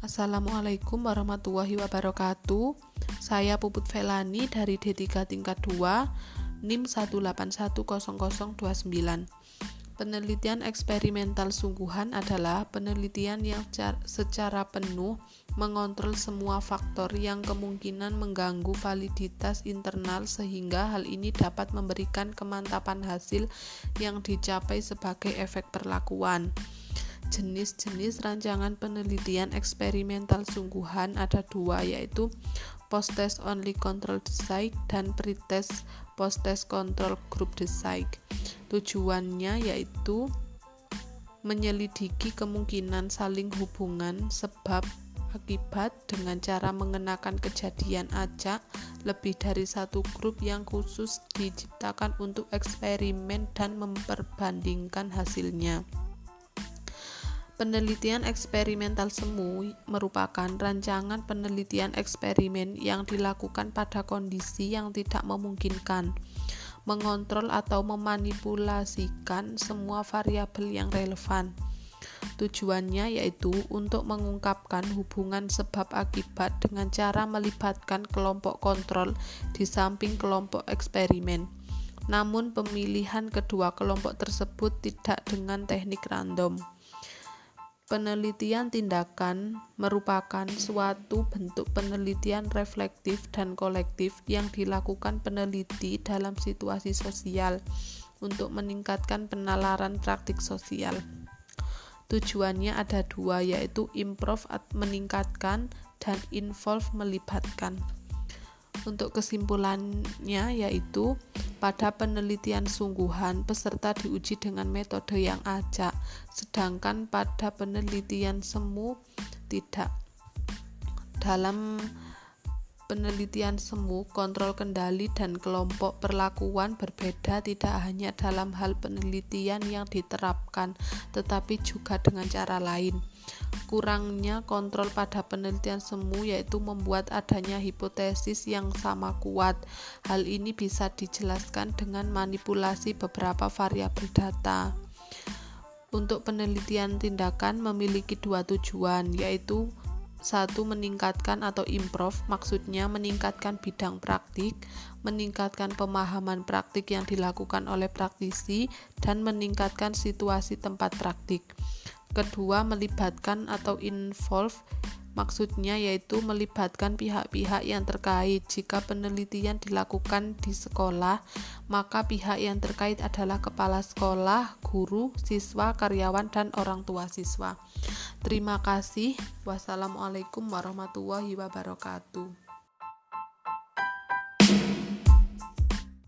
Assalamualaikum warahmatullahi wabarakatuh. Saya Puput Velani dari D3 tingkat 2, NIM 1810029. Penelitian eksperimental sungguhan adalah penelitian yang secara penuh mengontrol semua faktor yang kemungkinan mengganggu validitas internal sehingga hal ini dapat memberikan kemantapan hasil yang dicapai sebagai efek perlakuan. Jenis-jenis rancangan penelitian eksperimental sungguhan ada dua yaitu post-test only control design dan pre-test post-test control group design. Tujuannya yaitu menyelidiki kemungkinan saling hubungan sebab akibat dengan cara mengenakan kejadian acak lebih dari satu grup yang khusus diciptakan untuk eksperimen dan memperbandingkan hasilnya. Penelitian eksperimental semu merupakan rancangan penelitian eksperimen yang dilakukan pada kondisi yang tidak memungkinkan mengontrol atau memanipulasikan semua variabel yang relevan. Tujuannya yaitu untuk mengungkapkan hubungan sebab akibat dengan cara melibatkan kelompok kontrol di samping kelompok eksperimen. Namun pemilihan kedua kelompok tersebut tidak dengan teknik random. Penelitian tindakan merupakan suatu bentuk penelitian reflektif dan kolektif yang dilakukan peneliti dalam situasi sosial untuk meningkatkan penalaran praktik sosial. Tujuannya ada dua, yaitu improve meningkatkan dan involve melibatkan. Untuk kesimpulannya yaitu pada penelitian sungguhan peserta diuji dengan metode yang acak, sedangkan pada penelitian semu tidak. Dalam penelitian semu, kontrol kendali dan kelompok perlakuan berbeda tidak hanya dalam hal penelitian yang diterapkan, tetapi juga dengan cara lain. Kurangnya kontrol pada penelitian semu yaitu membuat adanya hipotesis yang sama kuat. Hal ini bisa dijelaskan dengan manipulasi beberapa variabel data. Untuk penelitian tindakan memiliki dua tujuan, yaitu satu meningkatkan atau improve maksudnya meningkatkan bidang praktik meningkatkan pemahaman praktik yang dilakukan oleh praktisi dan meningkatkan situasi tempat praktik Kedua, melibatkan atau involve maksudnya yaitu melibatkan pihak-pihak yang terkait. Jika penelitian dilakukan di sekolah, maka pihak yang terkait adalah kepala sekolah, guru, siswa, karyawan, dan orang tua siswa. Terima kasih. Wassalamualaikum warahmatullahi wabarakatuh.